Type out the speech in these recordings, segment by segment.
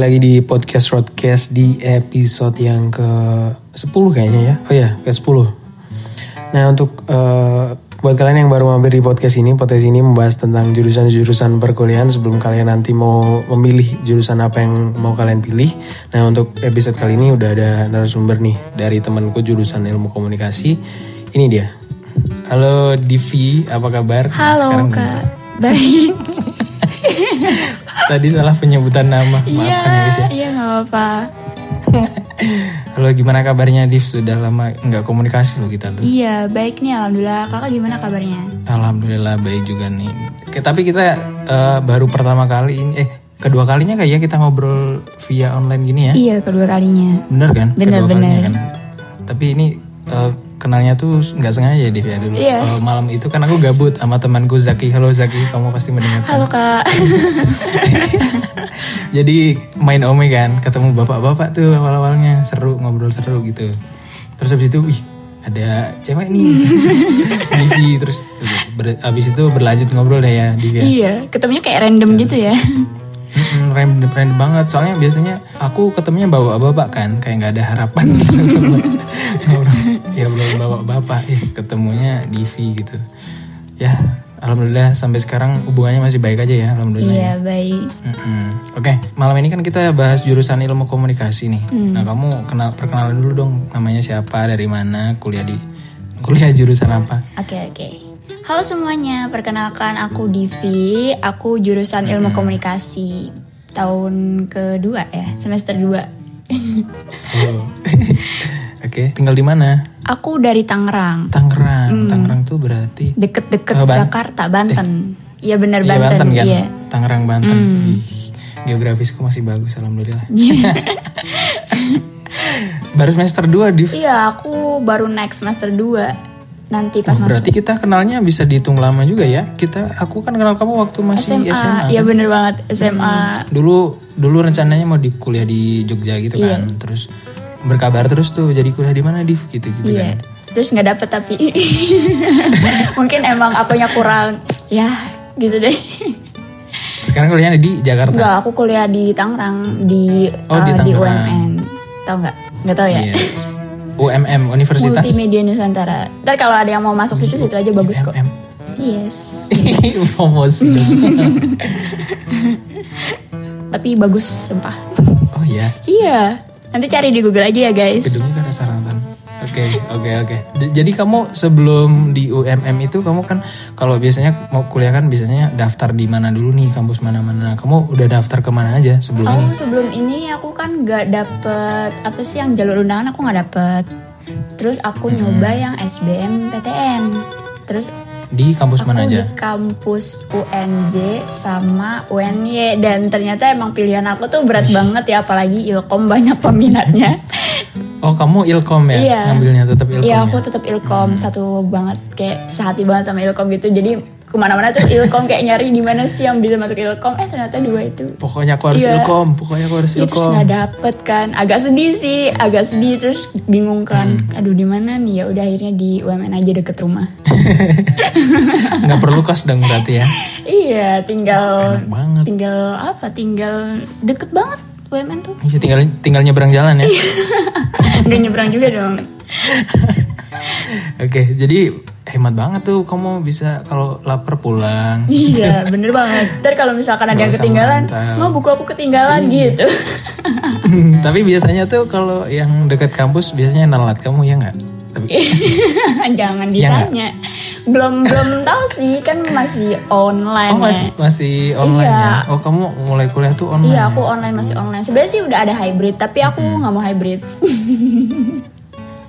Kembali lagi di podcast Roadcast di episode yang ke 10 kayaknya ya. Oh ya, ke 10. Nah, untuk eh, buat kalian yang baru mampir di podcast ini, podcast ini membahas tentang jurusan-jurusan perkuliahan sebelum kalian nanti mau memilih jurusan apa yang mau kalian pilih. Nah, untuk episode kali ini udah ada narasumber nih dari temanku jurusan ilmu komunikasi. Ini dia. Halo Divi, apa kabar? Halo Sekarang kak, baik. Tadi salah penyebutan nama, Iya, maafkan ya guys ya. iya nggak apa-apa. Halo, gimana kabarnya Div? Sudah lama nggak komunikasi loh kita tuh. Iya, baik nih alhamdulillah. Kakak gimana kabarnya? Alhamdulillah baik juga nih. Tapi kita eh, baru pertama kali ini, eh kedua kalinya kayak ya kita ngobrol via online gini ya. Iya, kedua kalinya. Bener kan? Bener, kedua kalinya bener. kan. Tapi ini eh, kenalnya tuh nggak sengaja Div ya dulu. Iya. Eh, malam itu kan aku gabut sama temanku Zaki. Halo Zaki, kamu pasti mendengarkan. Halo kak. Jadi main ome kan, ketemu bapak-bapak tuh awal-awalnya seru ngobrol seru gitu. Terus habis itu, wih ada cewek nih, Divi. Terus ber, habis itu berlanjut ngobrol deh ya Divi. ya. iya, ketemunya kayak random gitu ya. Mm-mm, random, random banget. Soalnya biasanya aku ketemunya bapak-bapak kan, kayak nggak ada harapan. ngobrol, ya belum bapak-bapak, ya ketemunya Divi gitu. Ya, alhamdulillah sampai sekarang hubungannya masih baik aja ya, alhamdulillah. iya, baik. Mm-mm. Oke, malam ini kan kita bahas jurusan ilmu komunikasi nih. Nah, kamu kenal perkenalan dulu dong, namanya siapa, dari mana, kuliah di kuliah jurusan apa? Oke, oke. Halo semuanya, perkenalkan aku Divi. Aku jurusan ilmu komunikasi tahun kedua ya, semester 2. Oh. Oke, tinggal di mana? Aku dari Tangerang, Tangerang. Tangerang tuh berarti deket-deket Oh, Ban- Jakarta, Banten. Iya benar Iya, Banten, Banten kan? iya. Tangerang Banten. Ih, geografisku masih bagus alhamdulillah. Baru semester 2 di Iya, aku baru next semester 2. Nanti pas masuk Berarti kita kenalnya bisa dihitung lama juga ya. Kita aku kan kenal kamu waktu masih SMA. SMA. Iya bener banget, SMA. dulu dulu rencananya mau di kuliah di Jogja gitu Iya. kan terus berkabar terus tuh jadi kuliah di mana Div gitu gitu Iya. kan Terus nggak dapet tapi mungkin emang akunya kurang ya gitu deh. sekarang kuliahnya di Jakarta Enggak, aku kuliah di Tangerang di Oh, di eh, di Tangerang. UMN. Tahu nggak? Nggak tahu ya. Iya. UMM Universitas Multimedia Nusantara. Ntar kalau ada yang mau masuk situ situ aja bagus kok. UMM Yes. promosi. Tapi bagus sumpah. oh iya iya. Nanti cari di Google aja ya guys. gedungnya kan ada Saratan oke oke oke D- jadi kamu sebelum di UMM itu kamu kan kalau biasanya mau kuliah kan biasanya daftar di mana dulu nih kampus mana mana kamu udah daftar ke mana aja sebelum ini Oh sebelum ini aku kan gak dapet apa sih yang jalur undangan aku nggak dapet. Terus aku Hmm. nyoba yang SBM PTN. Terus di kampus aku mana di aja kampus UNJ sama UNY dan ternyata emang pilihan aku tuh berat banget ya apalagi Ilkom banyak peminatnya. oh kamu ilkom ya Iya. ngambilnya tetap ilkom Iya ya? aku tetap Ilkom satu banget kayak sehati banget sama Ilkom gitu. Jadi ke mana-mana tuh Ilkom kayak nyari di mana sih yang bisa masuk Ilkom. Eh ternyata dua itu. Pokoknya aku harus Iya. ilkom, pokoknya aku harus Ya, terus ilkom. nggak dapet kan agak sedih sih agak sedih terus bingung kan Hmm. aduh di mana nih ya udah akhirnya di UMN aja deket rumah Nggak perlu kos dong berarti ya. iya tinggal Enak banget. tinggal apa tinggal deket banget UMN tuh Iya tinggal tinggal nyebrang jalan ya. nggak nyebrang juga dong Oke, jadi hemat banget tuh kamu bisa kalau lapar pulang. Iya, bener banget. Ntar kalau misalkan ada yang ketinggalan, mau buku aku ketinggalan Iya. gitu. Tapi biasanya tuh kalau yang dekat kampus biasanya nelat kamu ya nggak? Tapi Jangan Iya ditanya. Belum belum tahu sih, kan masih online. oh masih ya. masih online Iya. ya? Oh kamu mulai kuliah tuh online? Iya, ya? aku online masih online. Sebenarnya sih udah ada hybrid, tapi aku nggak mau hybrid.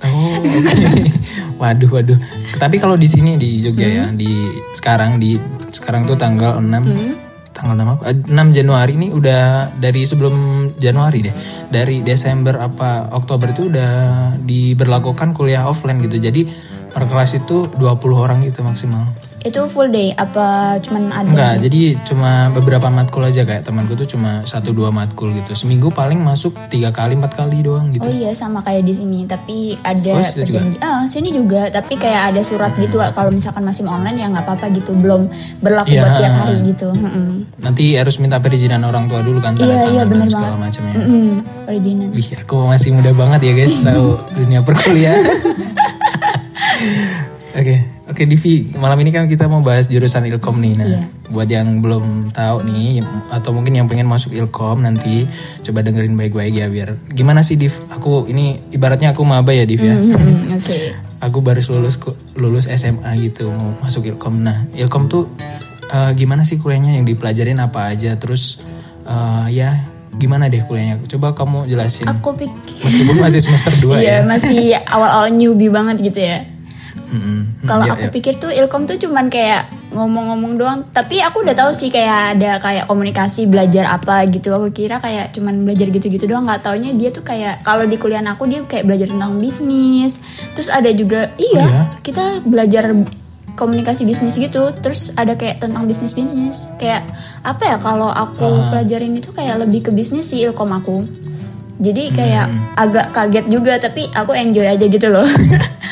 Oh oke. waduh waduh. Tapi kalau di sini di Jogja ya, di sekarang di sekarang tuh tanggal 6 tanggal 6 apa? Eh, 6 Januari ini udah dari sebelum Januari deh. Dari Desember apa Oktober itu udah diberlakukan kuliah offline gitu. Jadi per kelas itu 20 orang gitu maksimal. Itu full day apa cuman ada? Enggak, jadi cuma beberapa matkul aja kayak temanku tuh cuma satu dua matkul gitu. Seminggu paling masuk tiga kali empat kali doang gitu. Oh iya sama kayak di sini, tapi ada Oh, juga? Ah, sini juga, tapi kayak ada surat gitu kalau misalkan masih online ya nggak apa-apa gitu, belum berlaku Iya. buat tiap hari gitu. Nanti harus minta perizinan orang tua dulu kan, tanda Iya, iya, tangan bener dan segala macamnya. Mm-mm, perizinan. Wih, aku masih muda banget ya guys, tahu dunia perkuliahan. Oke, oke Divi, malam ini kan kita mau bahas jurusan Ilkom nih. Nah, Iya. buat yang belum tahu nih atau mungkin yang pengen masuk Ilkom nanti coba dengerin baik-baik ya biar gimana sih Div? Aku ini ibaratnya aku maba ya Div ya. Mm, Oke. Aku baru lulus lulus SMA gitu mau masuk Ilkom. Nah, Ilkom tuh eh, gimana sih kuliahnya yang dipelajarin apa aja? Terus eh, ya gimana deh kuliahnya? Coba kamu jelasin. Aku pikir, Meskipun masih semester 2 iya ya. masih awal-awal newbie banget gitu ya. Mm-mm. Kalau Iya, aku iya. pikir tuh Ilkom tuh cuman kayak ngomong-ngomong doang. Tapi aku udah tahu sih kayak ada kayak komunikasi belajar apa gitu. Aku kira kayak cuman belajar gitu-gitu doang. Nggak taunya dia tuh kayak kalau di kuliah aku dia kayak belajar tentang bisnis. Terus ada juga iya, Oh, iya? kita belajar komunikasi bisnis gitu. Terus ada kayak tentang bisnis bisnis. Kayak apa ya kalau aku Ah. pelajarin itu kayak lebih ke bisnis sih Ilkom aku. Jadi kayak Hmm. agak kaget juga tapi aku enjoy aja gitu loh.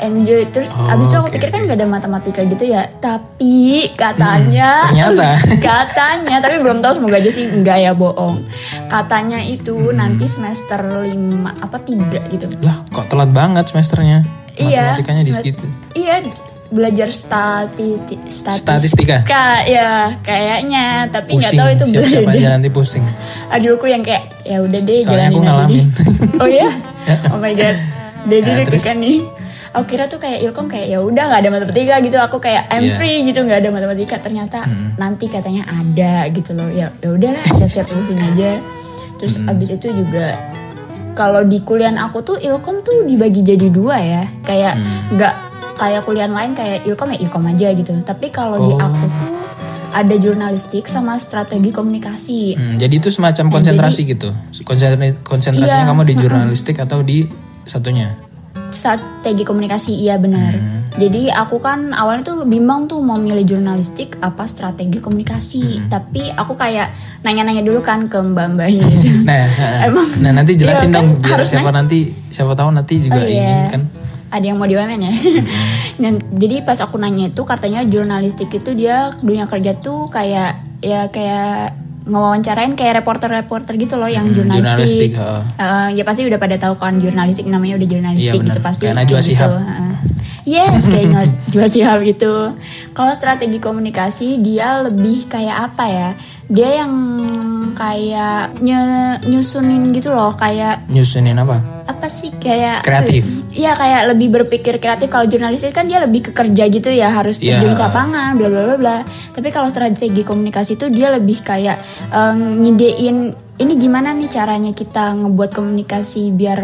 enjoy terus Oh, abis itu aku oke, pikir kan gak ada matematika gitu ya tapi katanya ternyata. katanya tapi belum tahu semoga aja sih enggak ya bohong katanya itu Hmm. nanti semester 5 apa tiga gitu Lah, kok telat banget semesternya? iya Matematikanya di semet- segitu. iya belajar stati Statistika. ya kayaknya. Tapi nggak tahu itu siap-siap belajar aja nanti pusing. aduh aku yang kayak ya udah deh Soalnya aku ngalamin. oh ya oh my god. Jadi terus? deg-degan nih. Aku kira tuh kayak ilkom kayak ya udah nggak ada matematika gitu. Aku kayak I'm Iya. free gitu nggak ada matematika. Ternyata nanti katanya ada gitu loh. Ya ya udahlah siap-siap pusing aja. Terus abis itu juga kalau di kuliah aku tuh ilkom tuh dibagi jadi dua ya. Kayak nggak kayak kuliah lain kayak ilkom ya ilkom aja gitu tapi kalau di Oh. aku tuh ada jurnalistik sama strategi komunikasi Hmm, jadi itu semacam konsentrasi gitu. Konsentra- konsentrasinya Iya, kamu di jurnalistik atau di satunya? strategi komunikasi iya benar. Jadi aku kan awalnya tuh bimbang tuh mau milih jurnalistik apa strategi komunikasi. Tapi aku kayak nanya-nanya dulu kan ke mbak-mbaknya gitu. Nah, Emang? nah nanti jelasin Iya kan, dong biar harus siapa nanti siapa tahu nanti Oh, juga iya. ingin kan. Ada yang mau di UMN ya. Dan jadi pas aku nanya itu katanya jurnalistik itu dia dunia kerja tuh kayak ya kayak ngewawancarain kayak reporter-reporter gitu loh yang jurnalistik. jurnalistik, heeh. Eh, ya pasti udah pada tahu kan jurnalistik namanya udah jurnalistik Iya, gitu pasti. Kayak Najwa gitu. Shihab. heeh. Yes, kayak Najwa Shihab gitu. Kalau strategi komunikasi dia lebih kayak apa ya? Dia yang kayak nye- nyusunin gitu loh, kayak Nyusunin apa? apa sih kayak Kreatif. Iya kayak lebih berpikir kreatif. Kalau jurnalistik kan dia lebih ke kerja gitu ya harus Iya. terjun ke lapangan, bla bla bla bla. Tapi kalau strategi komunikasi itu dia lebih kayak eh, ngidein ini gimana nih caranya kita ngebuat komunikasi biar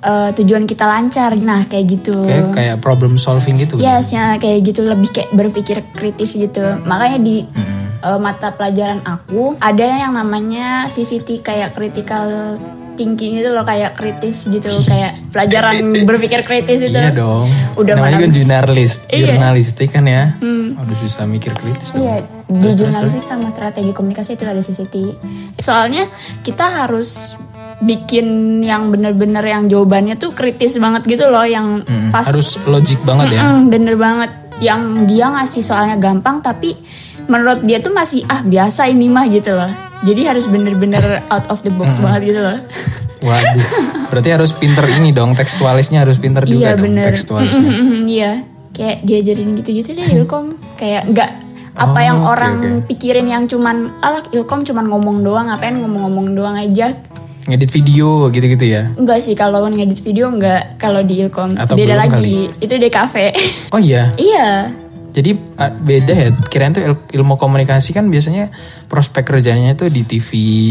eh, tujuan kita lancar. Nah kayak gitu. Kayak kayak problem solving gitu. Yes, ya kayak gitu lebih kayak berpikir kritis gitu. Makanya di eh, mata pelajaran aku ada yang namanya CCT kayak critical thinking itu loh kayak kritis gitu kayak pelajaran berpikir kritis itu. Iya dong. Udah Namanya mana- kan jurnalis, Iya. jurnalistik kan ya. Aduh susah mikir kritis dong. Iya, di Terus, terus, jurnalistik sama strategi komunikasi itu ada CCT. Soalnya kita harus bikin yang bener-bener yang jawabannya tuh kritis banget gitu loh yang Mm, pas harus logik banget ya. Bener banget yang dia ngasih soalnya gampang tapi menurut dia tuh masih ah biasa ini mah gitu loh. Jadi harus bener-bener out of the box banget gitu loh. Waduh. Berarti harus pinter ini dong tekstualisnya harus pinter juga iya dong bener. tekstualisnya. Iya. Kayak diajarin gitu-gitu deh ilkom. Kayak nggak apa Oh, yang oke, orang oke. pikirin yang cuman alah ilkom cuman ngomong doang ngapain ngomong-ngomong doang aja? Ngedit video gitu-gitu ya. Enggak sih kalau ngedit video enggak kalau di ilkom Atau beda lagi. itu di kafe. Oh iya. iya Jadi beda ya. Kirain tuh il- ilmu komunikasi kan biasanya prospek kerjanya tuh di TV,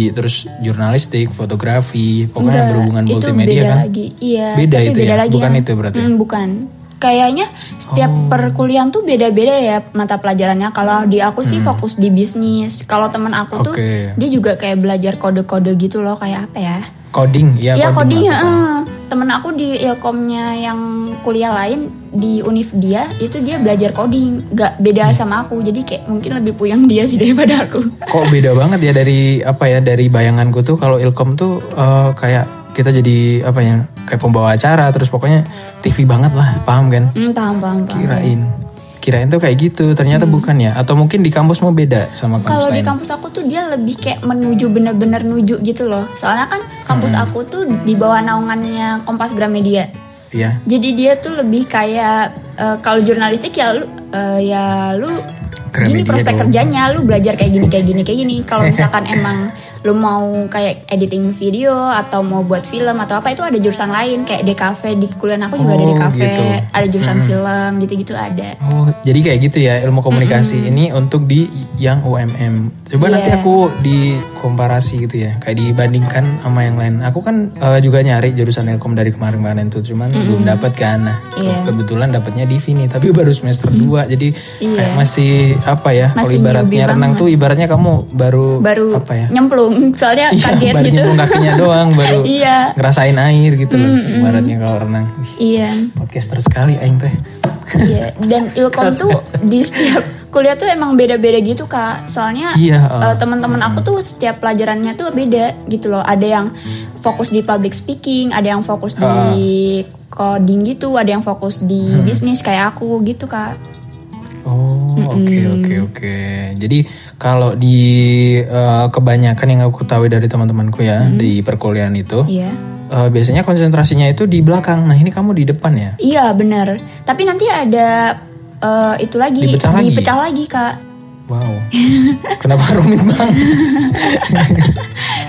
terus jurnalistik, fotografi, pokoknya Enggak, berhubungan itu multimedia beda kan. lagi. Iya. Beda itu beda ya? lagi Bukan yang- itu berarti? Hmm, bukan. Kayaknya setiap Oh. perkuliahan tuh beda-beda ya mata pelajarannya. Kalau di aku sih fokus di bisnis. Kalau temen aku tuh Hmm. Oke. dia juga kayak belajar kode-kode gitu loh kayak apa ya? Coding, ya Iya coding. coding. heeh. Temen aku di ilkomnya yang kuliah lain di univ dia itu dia belajar coding. Gak beda sama aku. Jadi kayak mungkin lebih puyeng dia sih daripada aku. Kok beda banget ya dari apa ya dari bayanganku tuh kalau ilkom tuh eh, kayak kita jadi apa ya kayak pembawa acara terus pokoknya TV banget lah paham kan Hmm, paham paham paham. kirain kirain tuh kayak gitu ternyata bukan ya atau mungkin di kampus mau beda sama kampus Hmm. Kalau di kampus aku tuh dia lebih kayak menuju bener-bener nuju gitu loh. Soalnya kan kampus Hmm. aku tuh di bawah naungannya Kompas Gramedia. Iya Jadi dia tuh lebih kayak eh, kalau jurnalistik ya lu eh, ya lu Gramedia gini prospek dong. kerjanya lu belajar kayak gini kayak gini kayak gini. Kalau misalkan emang lu mau kayak editing video atau mau buat film atau apa itu ada jurusan lain kayak DKV di kuliah aku juga ada Oh, DKV, gitu. ada jurusan film gitu-gitu ada. Oh, jadi kayak gitu ya ilmu komunikasi ini untuk di yang UMM. Coba Iya. nanti aku dikomparasi gitu ya, kayak dibandingkan sama yang lain. Aku kan eh, juga nyari jurusan ilkom dari kemarin-kemarin tuh, cuman belum dapat kan. Nah, Iya. kebetulan dapatnya di Vini, tapi baru semester 2 jadi Iya. kayak masih apa ya? Kalau ibaratnya renang banget. tuh ibaratnya kamu baru Baru apa ya? nyemplung soalnya Iya, kaget baru gitu. nyemplung kakinya doang, baru Iya. ngerasain air gitu loh. Ibaratnya kalau renang. Iya. Podcaster sekali aing teh. Iya, dan ilkom tuh di setiap kuliah tuh emang beda-beda gitu kak. Soalnya Iya, eh, uh, teman-teman aku tuh setiap pelajarannya tuh beda gitu loh. Ada yang fokus di public speaking, ada yang fokus di coding gitu, ada yang fokus di Hmm. bisnis kayak aku gitu kak. Oh, oke oke oke. Jadi kalau di eh, kebanyakan yang aku tahu dari teman-temanku ya di perkuliahan itu, Iya. eh, biasanya konsentrasinya itu di belakang. Nah ini kamu di depan ya? Iya bener. Tapi nanti ada eh, itu lagi Dipecah lagi? dipecah lagi kak. Wow. Kenapa rumit banget?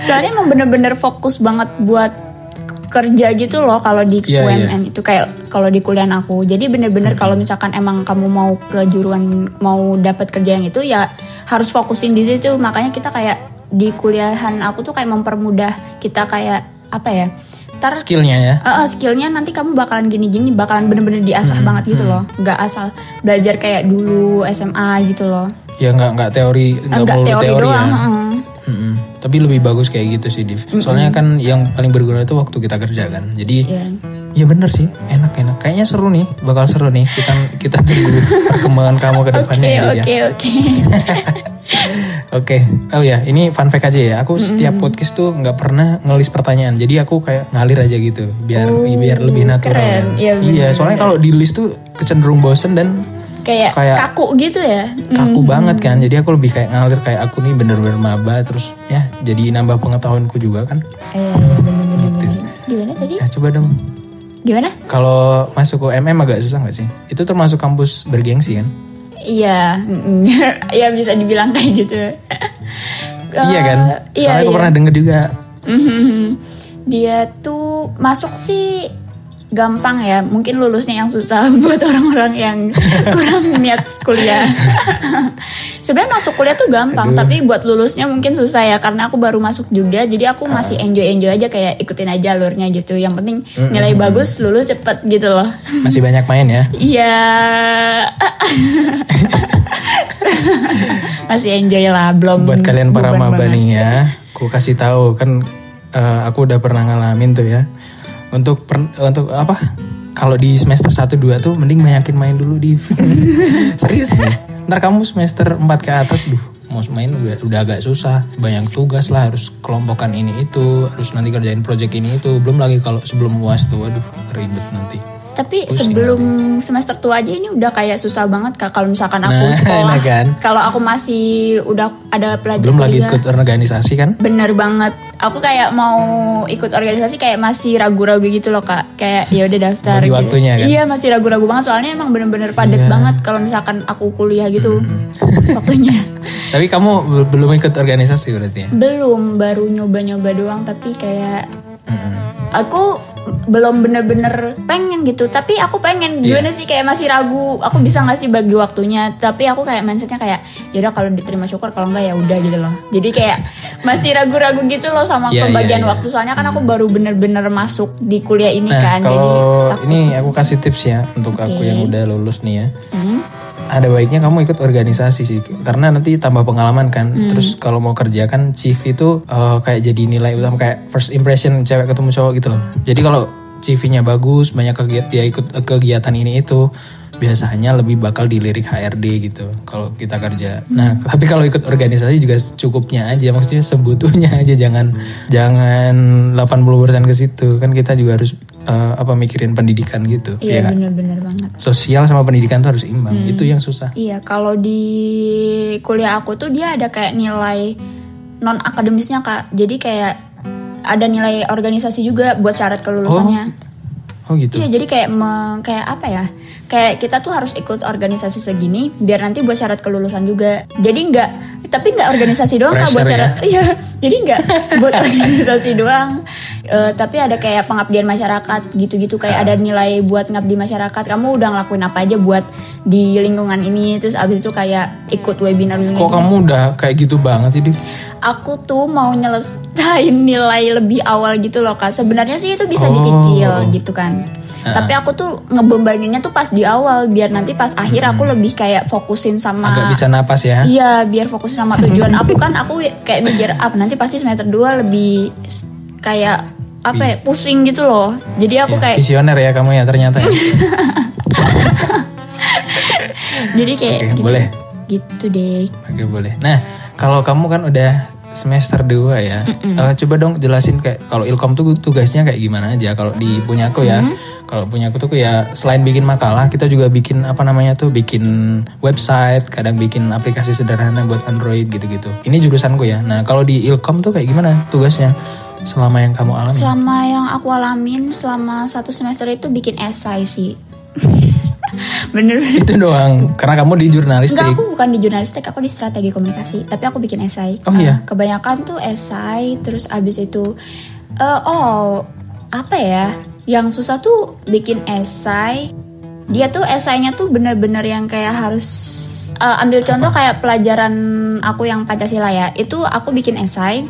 Soalnya emang bener-bener fokus banget buat kerja gitu loh kalau di Iya, UMN itu kayak kalau di kuliah aku. Jadi bener-bener kalau misalkan emang kamu mau ke juruan mau dapat kerja yang itu ya harus fokusin di situ. Makanya kita kayak di kuliahan aku tuh kayak mempermudah kita kayak apa ya? Ntar Skillnya ya? Eh, skillnya nanti kamu bakalan gini-gini, bakalan bener-bener diasah Hmm, banget gitu loh. Nggak asal belajar kayak dulu SMA gitu loh. Ya nggak nggak teori, nggak teori, teori, doang. ya. Tapi lebih bagus kayak gitu sih, Div. Soalnya kan yang paling berguna itu waktu kita kerja kan. Jadi Iya. Ya bener sih, enak enak. Kayaknya seru nih, bakal seru nih. Kita kita tunggu perkembangan kamu ke depannya Oke ya. Div, ya. oke oke. Oke, oh ya, ini fun fact aja ya. Aku setiap podcast tuh nggak pernah ngelis pertanyaan. Jadi aku kayak ngalir aja gitu, biar biar lebih natural. Oh, keren. kan. Iya, bener, iya, soalnya kalau di list tuh kecenderung bosen dan kayak, Kayak- kaku gitu ya. kaku banget kan. Jadi aku lebih kayak ngalir kayak aku nih bener-bener maba terus ya jadi nambah pengetahuanku juga kan. Eh, bener-bener. bener. Gimana tadi? Nah, coba dong. Gimana? Kalau masuk ke MM agak susah nggak sih? Itu termasuk kampus bergengsi kan? Iya, ya bisa dibilang kayak gitu. iya kan? Eh, Iya, Soalnya aku iya. pernah denger juga. Mhm. Dia tuh masuk sih gampang ya. Mungkin lulusnya yang susah buat orang-orang yang kurang niat kuliah. Sebenarnya masuk kuliah tuh gampang, tapi buat lulusnya mungkin susah ya karena aku baru masuk juga. Jadi aku masih enjoy-enjoy aja kayak ikutin aja alurnya gitu. Yang penting nilai bagus, lulus cepet gitu loh. Masih banyak main ya. Iya. Masih enjoy lah, belum. Buat kalian para maba nih ya, aku kasih tahu kan eh, aku udah pernah ngalamin tuh ya. Untuk per- untuk apa? Kalau di semester 1 2 tuh mending banyakin main dulu di Serius? Nih. Ntar kamu semester 4 ke atas duh mau main udah, udah agak susah. Banyak tugas lah harus kelompokan ini itu harus nanti kerjain project ini itu. Belum lagi kalau sebelum uas tuh waduh ribet nanti Tapi sebelum semester tua aja ini udah kayak susah banget kak kalau misalkan aku Nah, sekolah. nah kan. Kalau aku masih udah ada pelajaran belum lagi ikut organisasi kan Bener banget. aku kayak mau ikut organisasi kayak masih ragu-ragu gitu loh kak kayak ya udah daftar Bagi gitu. waktunya kan? iya masih ragu-ragu banget soalnya emang bener-bener padat Iya. banget kalau misalkan aku kuliah gitu waktunya Tapi kamu be- belum ikut organisasi berarti ya? belum baru nyoba-nyoba doang tapi kayak aku belum bener-bener pengen gitu tapi aku pengen Iya. gimana sih kayak masih ragu aku bisa nggak sih bagi waktunya tapi aku kayak mindsetnya kayak yaudah kalau diterima syukur kalau enggak ya udah gitu loh jadi kayak masih ragu-ragu gitu loh sama Iya, pembagian iya, iya. waktu soalnya kan aku baru bener-bener masuk di kuliah ini Nah, kan jadi kalau takut ini aku kasih tips ya untuk aku Oke. yang udah lulus nih ya. Hmm? Ada baiknya kamu ikut organisasi sih, karena nanti tambah pengalaman kan. Hmm. Terus kalau mau kerja kan chief itu eh, kayak jadi nilai utama kayak first impression cewek ketemu cowok gitu loh. Jadi kalau CV-nya bagus, banyak kegiatan dia ikut eh, kegiatan ini itu biasanya lebih bakal dilirik HRD gitu kalau kita kerja. Nah, tapi kalau ikut organisasi juga cukupnya aja, maksudnya sebutuhnya aja jangan jangan 80% ke situ. Kan kita juga harus eh, apa mikirin pendidikan gitu. iya ya bener-bener banget Sosial sama pendidikan tuh harus imbang. Hmm. Itu yang susah. Iya, kalau di kuliah aku tuh dia ada kayak nilai non akademisnya kak. Jadi kayak ada nilai organisasi juga buat syarat kelulusannya. Oh gitu. Iya, jadi kayak me- kayak apa ya? Kayak kita tuh harus ikut organisasi segini biar nanti buat syarat kelulusan juga. Jadi nggak, tapi nggak organisasi doang kak buat Pressure syarat. Iya, jadi nggak buat organisasi doang. Eh, tapi ada kayak pengabdian masyarakat gitu-gitu kayak ada nilai buat ngabdi masyarakat. Kamu udah ngelakuin apa aja buat di lingkungan ini. Terus abis itu kayak ikut webinar webinar. Kok kamu udah kayak gitu banget sih, Div? Aku tuh mau nyelesain nilai lebih awal gitu loh kak. Sebenarnya sih itu bisa Oh. dicicil gitu kan. Tapi aku tuh ngebombaninnya tuh pas di awal biar nanti pas akhir aku lebih kayak fokusin sama Agak bisa napas ya. Iya, biar fokus sama tujuan aku kan aku kayak mikir apa nanti pasti semester 2 lebih kayak apa ya pusing gitu loh. Jadi aku Ya, kayak visioner ya kamu ya ternyata ya. jadi kayak Oke, gitu, boleh. gitu deh. Oke boleh. Nah kalau kamu kan udah semester 2 ya, eh, coba dong jelasin kayak kalau ilkom tuh tugasnya kayak gimana aja. Kalau di punya aku ya, kalau punya aku tuh ya selain bikin makalah, kita juga bikin apa namanya tuh, bikin website, kadang bikin aplikasi sederhana buat Android gitu-gitu. Ini jurusanku ya. Nah kalau di ilkom tuh kayak gimana tugasnya selama yang kamu alami? Selama yang aku alamin selama satu semester itu bikin esai sih. Bener Itu doang, karena kamu di jurnalistik. Enggak, aku bukan di jurnalistik, aku di strategi komunikasi. Tapi aku bikin esai. Oh, iya? Eh, kebanyakan tuh esai, terus abis itu, eh, oh apa ya? Yang susah tuh bikin esai. Dia tuh esainya tuh bener-bener yang kayak harus eh, ambil contoh kayak pelajaran aku yang Pancasila ya. Itu aku bikin esai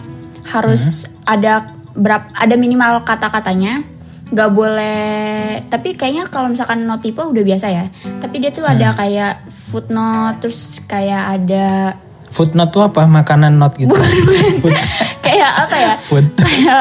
harus ada berapa ada minimal kata-katanya nggak boleh tapi kayaknya kalau misalkan notipe udah biasa ya tapi dia tuh ada kayak footnote terus kayak ada Footnote tuh apa? Makanan not gitu. Food, kayak apa ya food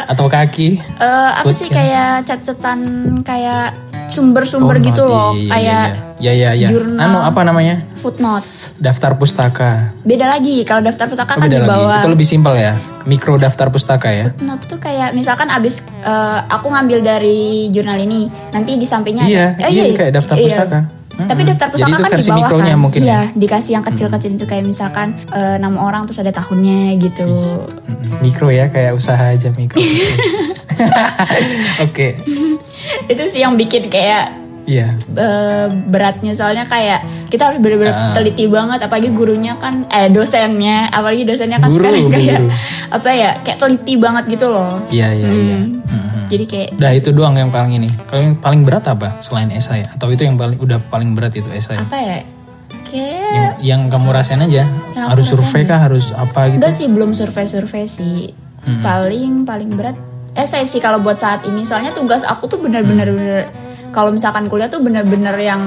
atau kaki. Eh, apa Food sih kan? kayak catatan kayak sumber-sumber Oh, gitu loh Iya, iya, kayak iya, iya, iya. jurnal. Anu apa namanya? footnote Daftar pustaka. beda lagi kalau daftar pustaka Oh, kan di lagi. bawah Itu lebih simpel ya. Mikro daftar pustaka ya. Footnote tuh kayak misalkan abis eh, aku ngambil dari jurnal ini, nanti di sampingnya Iya, ada. iya, kayak daftar pustaka. Tapi Mm-mm. daftar itu kan di bawah kan. mungkin iya, ya? dikasih yang kecil-kecil itu kayak misalkan eh, nama orang terus ada tahunnya gitu. Mikro ya kayak usaha aja mikro. Oke. itu sih yang bikin kayak Iya. eh, beratnya soalnya kayak kita harus bener-bener Ah. teliti banget apalagi gurunya kan eh dosennya apalagi dosennya kan Guru, sekarang kayak guru. apa ya kayak teliti banget gitu loh. Iya, iya, iya. Hmm. Mhm. Jadi kayak Udah itu doang yang paling ini. Kalau yang paling berat apa selain esai? Atau itu yang paling udah paling berat itu esai? apa ya? Kayak Yang, yang kamu rasain aja. Yang harus survei kah? Harus apa gitu? Enggak sih belum survei-survei sih. Paling paling berat esai sih kalau buat saat ini. Soalnya tugas aku tuh bener-bener Mm. bener kalau misalkan kuliah tuh bener-bener yang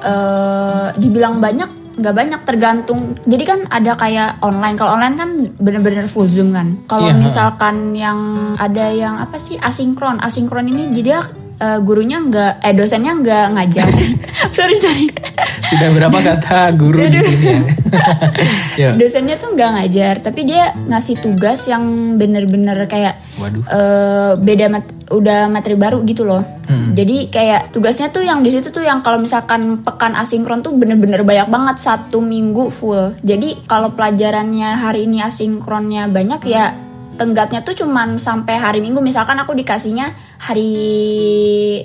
eh, dibilang banyak nggak banyak tergantung. Jadi kan ada kayak online. Kalau online kan bener-bener full zoom kan. Kalau ha. misalkan yang ada yang apa sih asinkron. Asinkron ini jadi eh, gurunya nggak eh dosennya nggak ngajar. sorry sorry. Sudah berapa kata guru di sini ya? Yuk. dosennya tuh nggak ngajar tapi dia ngasih tugas yang bener-bener kayak Waduh. eh, beda mat- udah materi baru gitu loh Hmm. jadi kayak tugasnya tuh yang di situ tuh yang kalau misalkan pekan asinkron tuh bener-bener banyak banget satu minggu full jadi kalau pelajarannya hari ini asinkronnya banyak ya tenggatnya tuh cuman sampai hari Minggu. Misalkan aku dikasihnya hari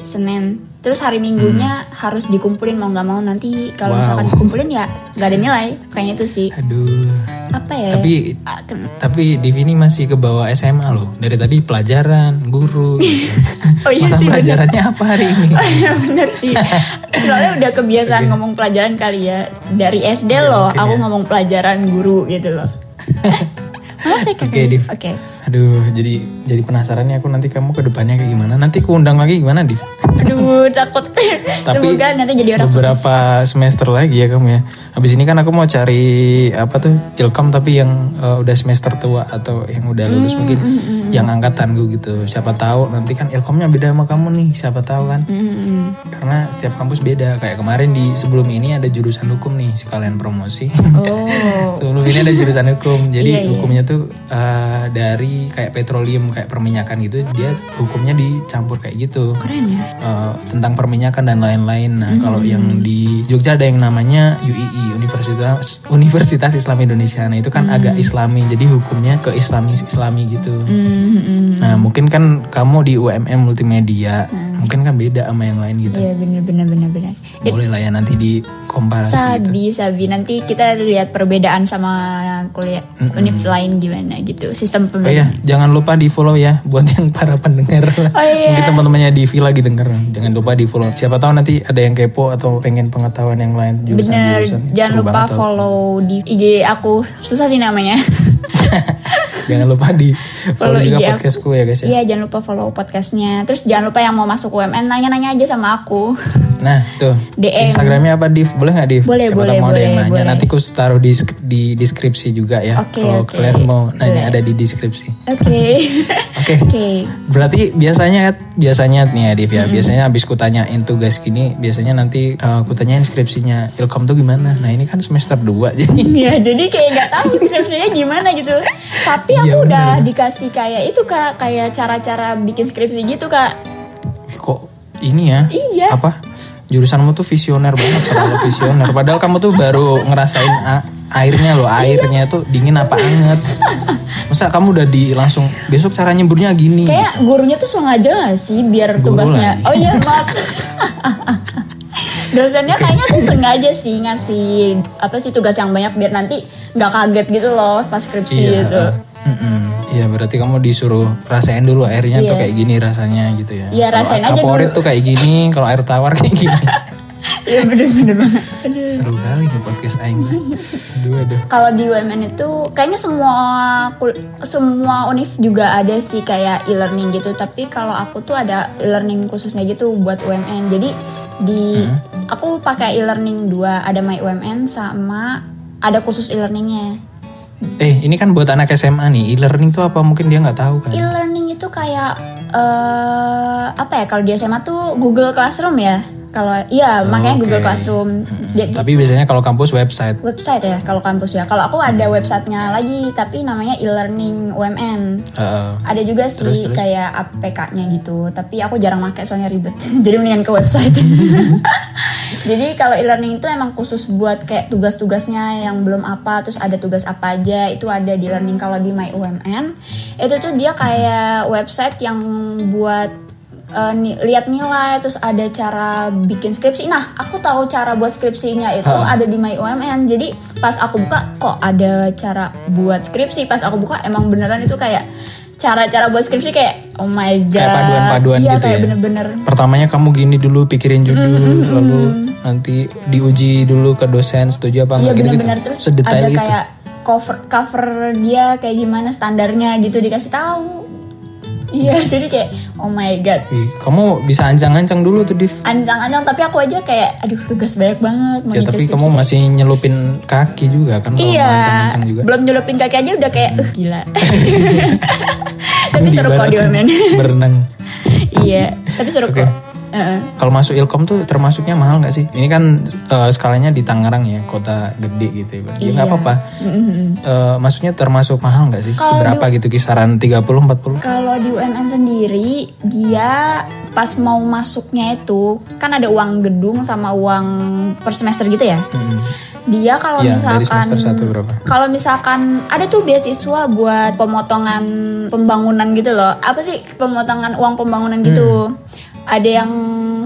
Senin. Terus hari Minggunya harus dikumpulin mau nggak mau nanti kalau Hmm. Wow. misalkan dikumpulin ya nggak ada nilai. Kayaknya itu sih. Aduh. Apa ya? Tapi Ah, tapi Div ini masih ke bawah SMA loh. Dari tadi pelajaran, guru. gitu. Oh iya Mata sih, bener. pelajarannya apa hari ini? Iya bener sih. Soalnya udah kebiasaan ngomong pelajaran kali ya. Dari SD loh mungkin aku ya. ngomong pelajaran guru gitu loh. Oke, Oke, Div. Oke. Aduh, jadi jadi penasaran nih aku nanti kamu ke depannya kayak gimana. Nanti aku undang lagi gimana, Div? Aduh, takut. Tapi Semoga nanti jadi orang beberapa semester lagi ya kamu ya. Habis ini kan aku mau cari apa tuh ilkom tapi yang eh, udah semester tua atau yang udah lulus Hmm, mungkin yang angkatan gue gitu. Siapa tahu nanti kan ilkomnya beda sama kamu nih. Siapa tahu kan? Hmm, Karena setiap kampus beda. Kayak kemarin di sebelum ini ada jurusan hukum nih sekalian promosi. Oh. sebelum ini ada jurusan hukum. Jadi Iya, iya. hukumnya tuh eh, dari kayak petroleum kayak perminyakan gitu. Dia hukumnya dicampur kayak gitu. Keren ya. Eh, tentang perminyakan dan lain-lain. Nah, Hmm. kalau yang di Jogja ada yang namanya UII, Universitas Universitas Islam Indonesia. Nah, itu kan Hmm. agak Islami. Jadi hukumnya ke Islami Islami gitu. Hmm, hmm. Nah, mungkin kan kamu di UMM multimedia, mungkin kan beda sama yang lain gitu. Iya bener bener bener bener. Boleh lah ya nanti di komparasi gitu. Sabi sabi nanti kita lihat perbedaan sama kuliah univ lain gimana gitu sistem Oh pembelajaran. ya, jangan lupa di follow ya buat yang para pendengar. Oh, iya. Mungkin teman-temannya Divi lagi denger. Jangan lupa di follow. Siapa tahu nanti ada yang kepo atau pengen pengetahuan yang lain Bener, jurusan-jurusan. jangan Seru lupa banget tau. follow di IG aku susah sih namanya. Jangan lupa di follow, Follow juga IG podcastku ya guys ya. Iya jangan lupa follow podcastnya. Terus jangan lupa yang mau masuk UMN nanya-nanya aja sama aku. Nah tuh DM. Instagramnya apa Div? Boleh nggak Div? Boleh, Siapa boleh, mau ada yang boleh, nanya. boleh. Nanti aku taruh di, di deskripsi juga ya. Oke, Kalau oke. kalian mau nanya Boleh. ada di deskripsi. Oke. Oke. Oke. Berarti biasanya biasanya nih ya Div Hmm. ya. Biasanya habis ku tanyain tugas gini, biasanya nanti eh, ku tanyain skripsinya Ilkom tuh gimana. Nah ini kan semester 2 jadi Ya jadi kayak nggak tahu skripsinya gimana gitu. Tapi aku Iya, udah dikasih kayak itu kak, kayak cara-cara bikin skripsi gitu kak. Kok ini ya? Iya. Apa? Jurusanmu tuh visioner banget terlalu visioner. Padahal kamu tuh baru ngerasain airnya loh, airnya tuh dingin apa anget. Masa kamu udah di langsung besok cara nyemburnya gini. Kayak gurunya tuh sengaja gak sih biar Guru tugasnya. lagi. Oh iya maaf. Dosennya kayaknya tuh sengaja sih ngasih apa sih tugas yang banyak biar nanti nggak kaget gitu loh pas skripsi Iya, gitu. Iya berarti kamu disuruh rasain dulu airnya tuh Iya. kayak gini rasanya gitu ya. Iya, rasain aja dulu. tuh kayak gini, kalau air tawar kayak gini. Iya bener-bener banget. Aduh. Seru kali nih podcast Aing. Aduh, aduh. Kalau di UMN itu kayaknya semua semua univ juga ada sih kayak e-learning gitu. Tapi kalau aku tuh ada e-learning khususnya gitu buat UMN. Jadi di aku pakai e-learning dua, ada My UMN sama ada khusus e-learningnya. Eh ini kan buat anak SMA nih, e-learning tuh apa mungkin dia nggak tahu kan? E-learning itu kayak eh apa ya kalau di SMA tuh Google Classroom ya. Kalau iya makanya Oke. Google Classroom. Jadi Tapi biasanya kalau kampus website. website ya kalau kampus ya. Kalau aku ada websitenya lagi tapi namanya e-learning UMN. Eh, Ada juga sih Terus, terus? kayak APK-nya gitu, tapi aku jarang pakai soalnya ribet. Jadi mendingan ke website. Jadi kalau e-learning itu emang khusus buat kayak tugas-tugasnya yang belum apa, terus ada tugas apa aja itu ada di learning kalau di My UMN. Itu tuh dia kayak website yang buat eh, ni- lihat nilai, terus ada cara bikin skripsi. Nah, aku tahu cara buat skripsinya itu Ha. ada di My UMN. Jadi pas aku buka kok ada cara buat skripsi. Pas aku buka emang beneran itu kayak cara-cara buat skripsi kayak oh my god. Kayak paduan-paduan Iya, gitu kayak ya. bener-bener. Pertamanya kamu gini dulu pikirin judul, lalu nanti diuji dulu ke dosen setuju apa Iya enggak gitu gitu. bener-bener terus Sedetail ada itu. kayak cover cover dia kayak gimana standarnya gitu dikasih tahu. Iya jadi kayak oh my god. Kamu bisa ancang-ancang dulu tuh Div. Ancang-ancang tapi aku aja kayak aduh tugas banyak banget Ya tapi kamu masih nyelupin kaki juga kan Iya, ancang-ancang juga. belum nyelupin kaki aja udah kayak uh gila. tapi seru kok di diibaratin UMN. Berenang. iya, tapi seru Oke. kok. Heeh. Kalau masuk Ilkom tuh termasuknya mahal nggak sih? Ini kan eh, skalanya di Tangerang ya, kota gede gitu ya. Ya nggak Iya. apa-apa. Eh, maksudnya termasuk mahal nggak sih? Kalau Seberapa gitu kisaran 30 40? Kalau di UMN sendiri, dia pas mau masuknya itu kan ada uang gedung sama uang per semester gitu ya. Hmm. dia kalau Iya, misalkan dari semester satu berapa? kalau misalkan ada tuh beasiswa buat pemotongan pembangunan gitu loh apa sih pemotongan uang pembangunan gitu ada yang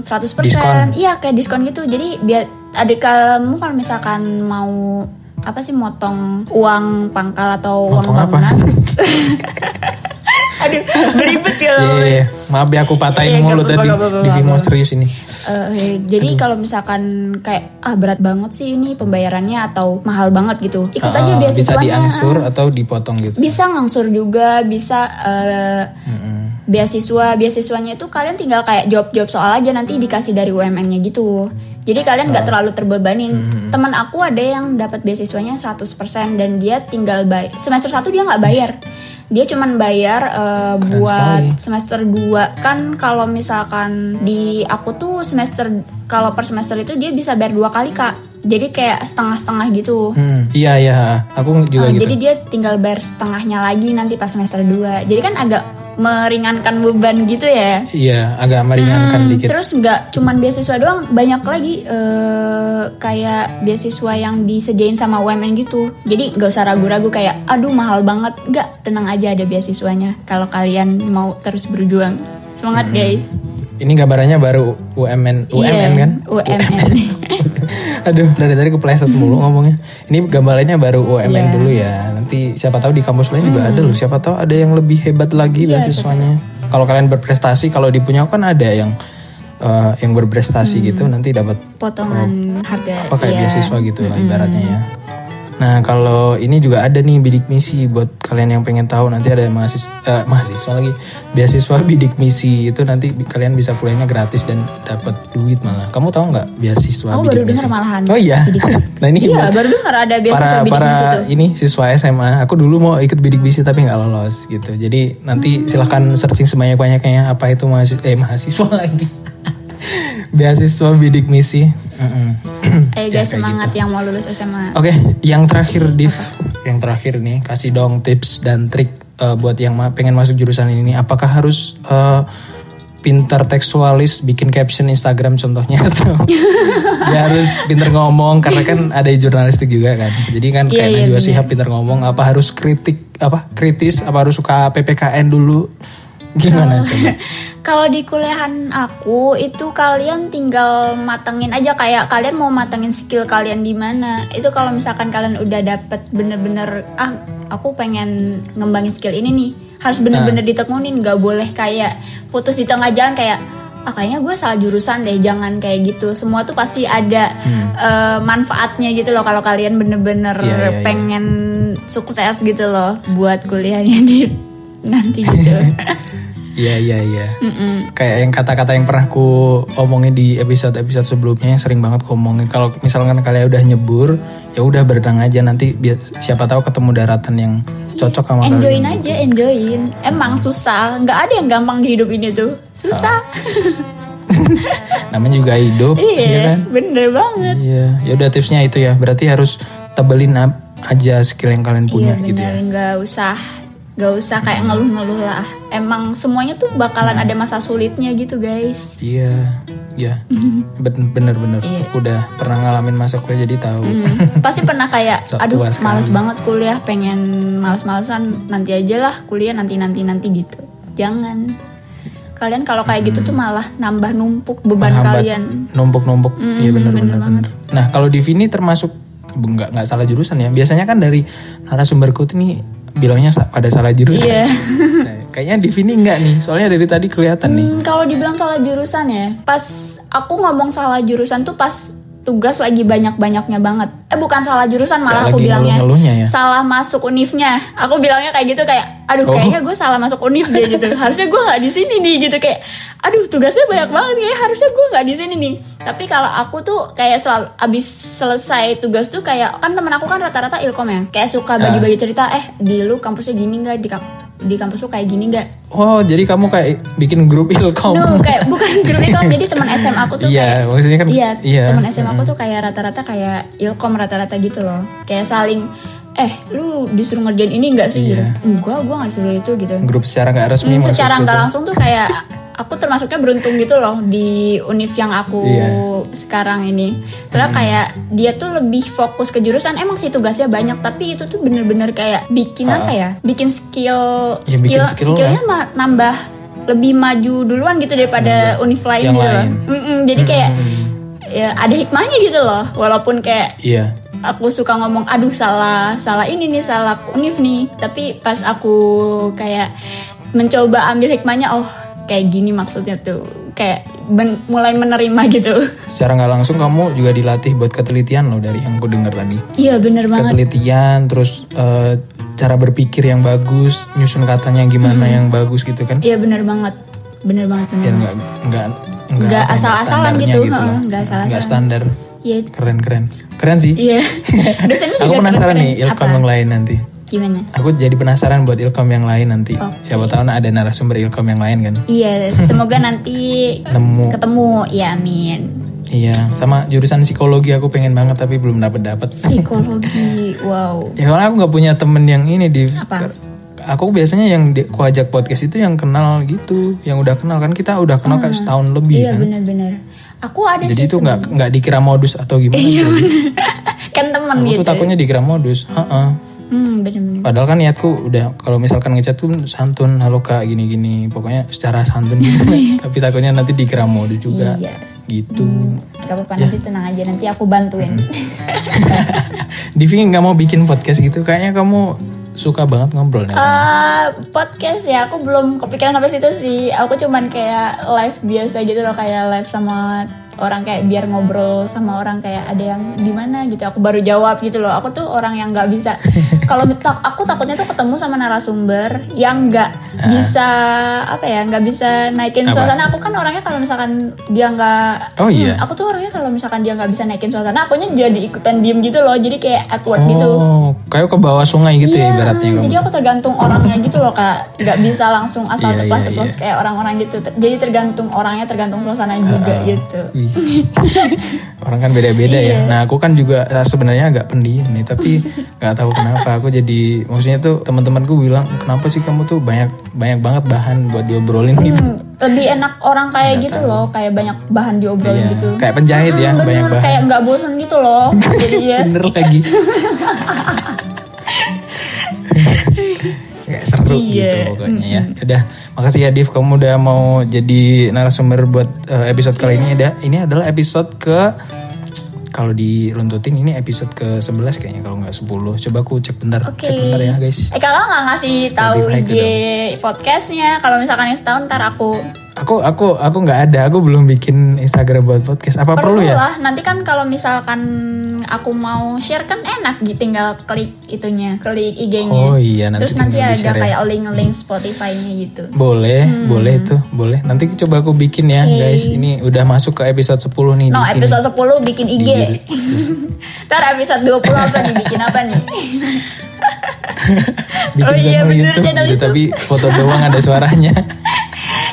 100% Hmm. Diskon. iya kayak diskon gitu. Jadi biar ada kamu kalau misalkan mau apa sih motong uang pangkal atau uang Motong apa? bangunan. Aduh beribet ya Iya, iya, iya. maaf ya aku patahin Iya, nggak mulu apa-apa, tadi. di Vimo serius ini. Eh, jadi kalau misalkan kayak ah berat banget sih ini pembayarannya atau mahal banget gitu. Ikut aja Ah, bisa beasiswanya diangsur atau dipotong gitu? Bisa ngangsur juga bisa eh, beasiswa beasiswanya itu kalian tinggal kayak jawab-jawab soal aja nanti dikasih dari UMN-nya gitu. Jadi kalian nggak terlalu terbebanin. Teman aku ada yang dapat beasiswanya 100% dan dia tinggal bayar semester 1 dia nggak bayar. Dia cuman bayar eh, buat sekali. semester 2 kan kalau misalkan di aku tuh semester kalau per semester itu dia bisa bayar dua kali kak. Jadi kayak setengah-setengah gitu. Hmm, iya iya. Aku juga Oh, gitu. Jadi dia tinggal bayar setengahnya lagi nanti pas semester 2. Jadi kan agak meringankan beban gitu ya. iya agak meringankan Hmm, dikit Terus nggak cuman beasiswa doang, banyak lagi eh, kayak beasiswa yang disediain sama UMN gitu. Jadi nggak usah ragu-ragu kayak, aduh mahal banget. Nggak, tenang aja ada beasiswanya. Kalau kalian mau terus berjuang, semangat Hmm. guys. ini gambarannya baru UMN UMN Iya, kan UMN. Aduh, dari tadi kepleset mulu ngomongnya. Ini gambarannya baru UMN Iya. dulu ya. Nanti siapa tahu di kampus lain juga ada loh. Siapa tahu ada yang lebih hebat lagi Iya, beasiswanya. Kalau kalian berprestasi, kalau di punya kan ada yang eh, yang berprestasi gitu nanti dapat Potongan harga. apa kayak iya. beasiswa gitu lah ibaratnya ya. Nah kalau ini juga ada nih bidik misi buat kalian yang pengen tahu nanti ada mahasiswa eh, mahasiswa lagi beasiswa bidik misi itu nanti kalian bisa kuliahnya gratis dan dapat duit malah. Kamu tahu nggak beasiswa Oh, bidik baru misi? malahan. Oh iya. Bidik nah ini Iya, baru dengar ada beasiswa para bidik para misi tuh. ini siswa SMA. Aku dulu mau ikut bidik misi tapi nggak lolos gitu. Jadi nanti Hmm. silahkan searching sebanyak banyaknya apa itu mahasiswa eh mahasiswa lagi. Beasiswa bidik misi. Ayo Ya, guys semangat gitu. yang mau lulus SMA. Oke, yang terakhir Div, yang terakhir nih kasih dong tips dan trik eh, buat yang ma- pengen masuk jurusan ini. Apakah harus eh, pintar tekstualis, bikin caption Instagram contohnya atau dia harus pintar ngomong karena kan ada jurnalistik juga kan. Jadi kan Iya, kayak iya, Najwa bener. Shihab pintar ngomong. Apa harus kritik apa kritis? Apa harus suka PPKN dulu? Gimana coba? Kalau di kuliahan aku itu kalian tinggal matengin aja kayak kalian mau matengin skill kalian di mana. Itu kalau misalkan kalian udah dapet bener-bener ah aku pengen ngembangin skill ini nih harus bener-bener ditekunin nggak boleh kayak putus di tengah jalan kayak ah kayaknya gue salah jurusan deh jangan kayak gitu semua tuh pasti ada eh, manfaatnya gitu loh kalau kalian bener-bener Iya, iya, iya. pengen sukses gitu loh buat kuliahnya di nanti gitu Iya iya iya. Kayak yang kata-kata yang pernah ku omongin di episode-episode sebelumnya yang sering banget ku omongin. Kalau misalkan kalian udah nyebur, ya udah berenang aja nanti biar siapa tahu ketemu daratan yang cocok sama enjoyin kalian. aja enjoyin emang susah nggak ada yang gampang di hidup ini tuh susah Namanya juga hidup, iya iya kan? bener banget Iya. Ya udah tipsnya itu ya. Berarti harus tebelin aja skill yang kalian punya iya gitu bener ya. nggak usah nggak usah kayak ngeluh-ngeluh lah emang semuanya tuh bakalan Hmm. ada masa sulitnya gitu guys Iya, iya. Ben- Bener-bener. Iya. Udah pernah ngalamin masa kuliah jadi tahu. Hmm, pasti pernah kayak So aduh males banget kuliah pengen males-malesan nanti aja lah kuliah nanti nanti nanti gitu jangan kalian kalau kayak gitu tuh malah nambah numpuk beban Hmm. Menghambat, kalian numpuk-numpuk Mm, iya benar bener benar benar nah kalau di Vini termasuk nggak nggak salah jurusan ya biasanya kan dari narasumberku tuh nih bilangnya pada salah jurusan Iya. Nah, kayaknya di Vini nggak nih soalnya dari tadi kelihatan nih Hmm, kalau dibilang salah jurusan ya, pas aku ngomong salah jurusan tuh pas tugas lagi banyak-banyaknya banget. Eh bukan salah jurusan malah Kayak aku bilangnya ya? salah masuk univnya. Aku bilangnya kayak gitu kayak, aduh Oh. kayaknya gue salah masuk univ deh gitu. harusnya gue nggak di sini nih gitu kayak, aduh tugasnya banyak banget kayak harusnya gue nggak di sini nih. Tapi kalau aku tuh kayak selalu abis selesai tugas tuh kayak kan temen aku kan rata-rata ilkom ya, kayak suka bagi-bagi cerita, eh di lu kampusnya gini nggak di di kampus lu kayak gini nggak? oh jadi kamu kayak bikin grup ilkom No, kayak bukan grup ilkom jadi teman SMA aku tuh Iya, kayak maksudnya kan- iya, iya. teman SMA aku tuh kayak rata-rata kayak ilkom rata-rata gitu loh kayak saling eh lu disuruh ngerjain ini enggak sih Iya. gitu enggak gua nggak disuruh itu gitu grup secara nggak resmi Hmm, secara nggak langsung tuh kayak aku termasuknya beruntung gitu loh di univ yang aku Iya. sekarang ini. Karena kayak dia tuh lebih fokus ke jurusan. Emang sih tugasnya banyak, tapi itu tuh bener-bener kayak bikin apa ya? Bikin skill, Ya, bikin skill, skill skillnya ma- nambah lebih maju duluan gitu daripada univ lain yang gitu loh. lain. Mm-mm, jadi kayak ya ada hikmahnya gitu loh. Walaupun kayak Iya. aku suka ngomong aduh salah salah ini nih salah univ nih tapi pas aku kayak mencoba ambil hikmahnya oh kayak gini maksudnya tuh kayak ben- mulai menerima gitu Secara nggak langsung kamu juga dilatih buat ketelitian loh dari yang aku dengar tadi. iya bener banget Ketelitian, terus eh, cara berpikir yang bagus, nyusun katanya gimana Hmm. yang bagus gitu kan. iya bener banget bener banget bener banget. nggak nggak Nggak asal-asalan gitu, loh. heeh, nggak asal-asalan. Nggak standar. iya Keren keren. Keren sih. iya Aku juga penasaran keren-keren. nih ilkom yang lain nanti. Gimana Aku jadi penasaran buat ilkom yang lain nanti. Oke. Siapa tahu ada narasumber ilkom yang lain kan. iya semoga nanti Nemu. ketemu ya amin Iya, sama jurusan psikologi aku pengen banget tapi belum dapet dapet. psikologi wow Ya karena aku nggak punya temen yang ini di. Apa? Aku biasanya yang di, aku ajak podcast itu yang kenal gitu, yang udah kenal kan kita udah kenal kayak setahun lebih iya kan. bener-bener aku ada Jadi itu nggak nggak dikira modus atau gimana. Iya jadi kan temen aku gitu. tuh takutnya dikira modus. Heeh. Hmm, bener-bener. Padahal kan niatku udah kalau misalkan ngechat tuh santun halo kak gini-gini pokoknya secara santun gitu. tapi takutnya nanti dikira modus juga. Iya. Gitu. Gak apa-apa nanti tenang aja nanti aku bantuin. Divi nggak mau bikin podcast gitu kayaknya kamu suka banget ngobrol nih. Eh, podcast ya aku belum kepikiran sampai situ sih. Aku cuman kayak live biasa gitu loh kayak live sama orang kayak biar ngobrol sama orang kayak ada yang di mana gitu. Aku baru jawab gitu loh. Aku tuh orang yang nggak bisa. Kalau aku takutnya tuh ketemu sama narasumber yang nggak bisa apa ya nggak bisa naikin Apa? suasana. Aku kan orangnya kalau misalkan dia nggak Oh, iya? Hmm, aku tuh orangnya kalau misalkan dia nggak bisa naikin suasana, akunya jadi ikutan diem gitu loh. Jadi kayak awkward gitu. Oh, kayak ke bawah sungai gitu ya Iya, ibaratnya hmm, kamu. jadi aku tergantung orangnya gitu loh kak, nggak bisa langsung asal Iya, ceplos iya, ceplos kayak orang-orang gitu. Jadi tergantung orangnya, tergantung suasana juga gitu. Wih. Orang kan beda-beda Iya. ya. Nah, aku kan juga eh, sebenarnya agak pendiam nih, tapi nggak tahu kenapa aku jadi maksudnya tuh teman-temanku bilang, "Kenapa sih kamu tuh banyak banyak banget bahan buat diobrolin gitu?" Hmm, lebih enak orang kayak gitu loh, kayak banyak bahan diobrolin Iya, gitu. Kayak penjahit ya, Hmm, banyak bener, bahan. kayak nggak bosen gitu loh. Jadi ya. Bener lagi. Kayak seru Iya. gitu pokoknya ya. Udah, makasih ya Div kamu udah mau jadi narasumber buat eh, episode kali ini. Ada ini adalah episode ke kalau diruntutin ini episode ke 11 kayaknya kalau nggak 10. Coba aku cek bentar, Oke. cek bentar ya guys. Eh kakak nggak ngasih tahu IG podcastnya? Kalau misalkan yang setahun ntar aku Aku aku aku nggak ada, aku belum bikin Instagram buat podcast. Apa perlu, perlu ya? lah. Nanti kan kalau misalkan aku mau share kan enak gitu, tinggal klik itunya, klik IG-nya. Oh iya, nanti Terus nanti ada ya. kayak link-link Spotify-nya gitu. Boleh, boleh itu, boleh. Nanti coba aku bikin ya, Hmm. Oke. guys. Ini udah masuk ke episode 10 nih. No, episode 10 bikin IG. Ntar episode 20 apa nih? Bikin apa nih? bikin Oh iya, channel bener, YouTube, channel gitu, YouTube. tapi foto doang ada suaranya.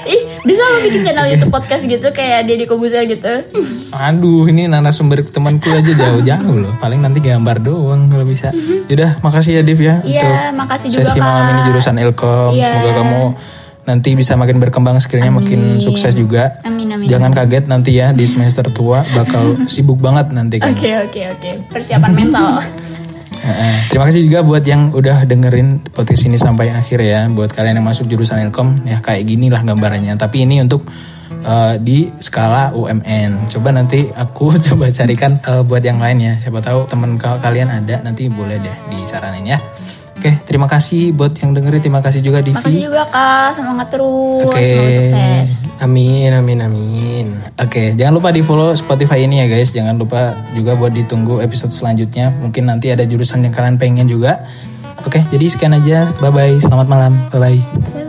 Ih, bisa lo bikin channel YouTube podcast gitu kayak Deddy Kobuzer gitu. Aduh, ini narasumber temanku aja jauh-jauh loh. Paling nanti gambar doang kalau bisa. Yaudah, makasih ya Div ya Iya, makasih juga sesi malam ini jurusan Ilkom. Iya. Semoga kamu nanti bisa makin berkembang skillnya makin sukses juga. Amin, amin. Jangan kaget nanti ya di semester tua bakal sibuk banget nanti. Oke, oke, oke. Persiapan mental. Terima kasih juga buat yang udah dengerin podcast ini sampai akhir ya. Buat kalian yang masuk jurusan Ilkom ya kayak gini lah gambarannya. Tapi ini untuk eh, di skala UMN. Coba nanti aku coba carikan eh, buat yang lain ya. Siapa tahu teman ka- kalian ada nanti boleh deh disaranin ya. Oke, terima kasih buat yang dengerin. Terima kasih juga Divi. Makasih juga Kak, semangat terus. Oke. Semoga sukses. Amin, amin, amin. Oke, jangan lupa di follow Spotify ini ya guys. Jangan lupa juga buat ditunggu episode selanjutnya. Mungkin nanti ada jurusan yang kalian pengen juga. Oke, jadi sekian aja. Bye bye. Selamat malam. Bye. Bye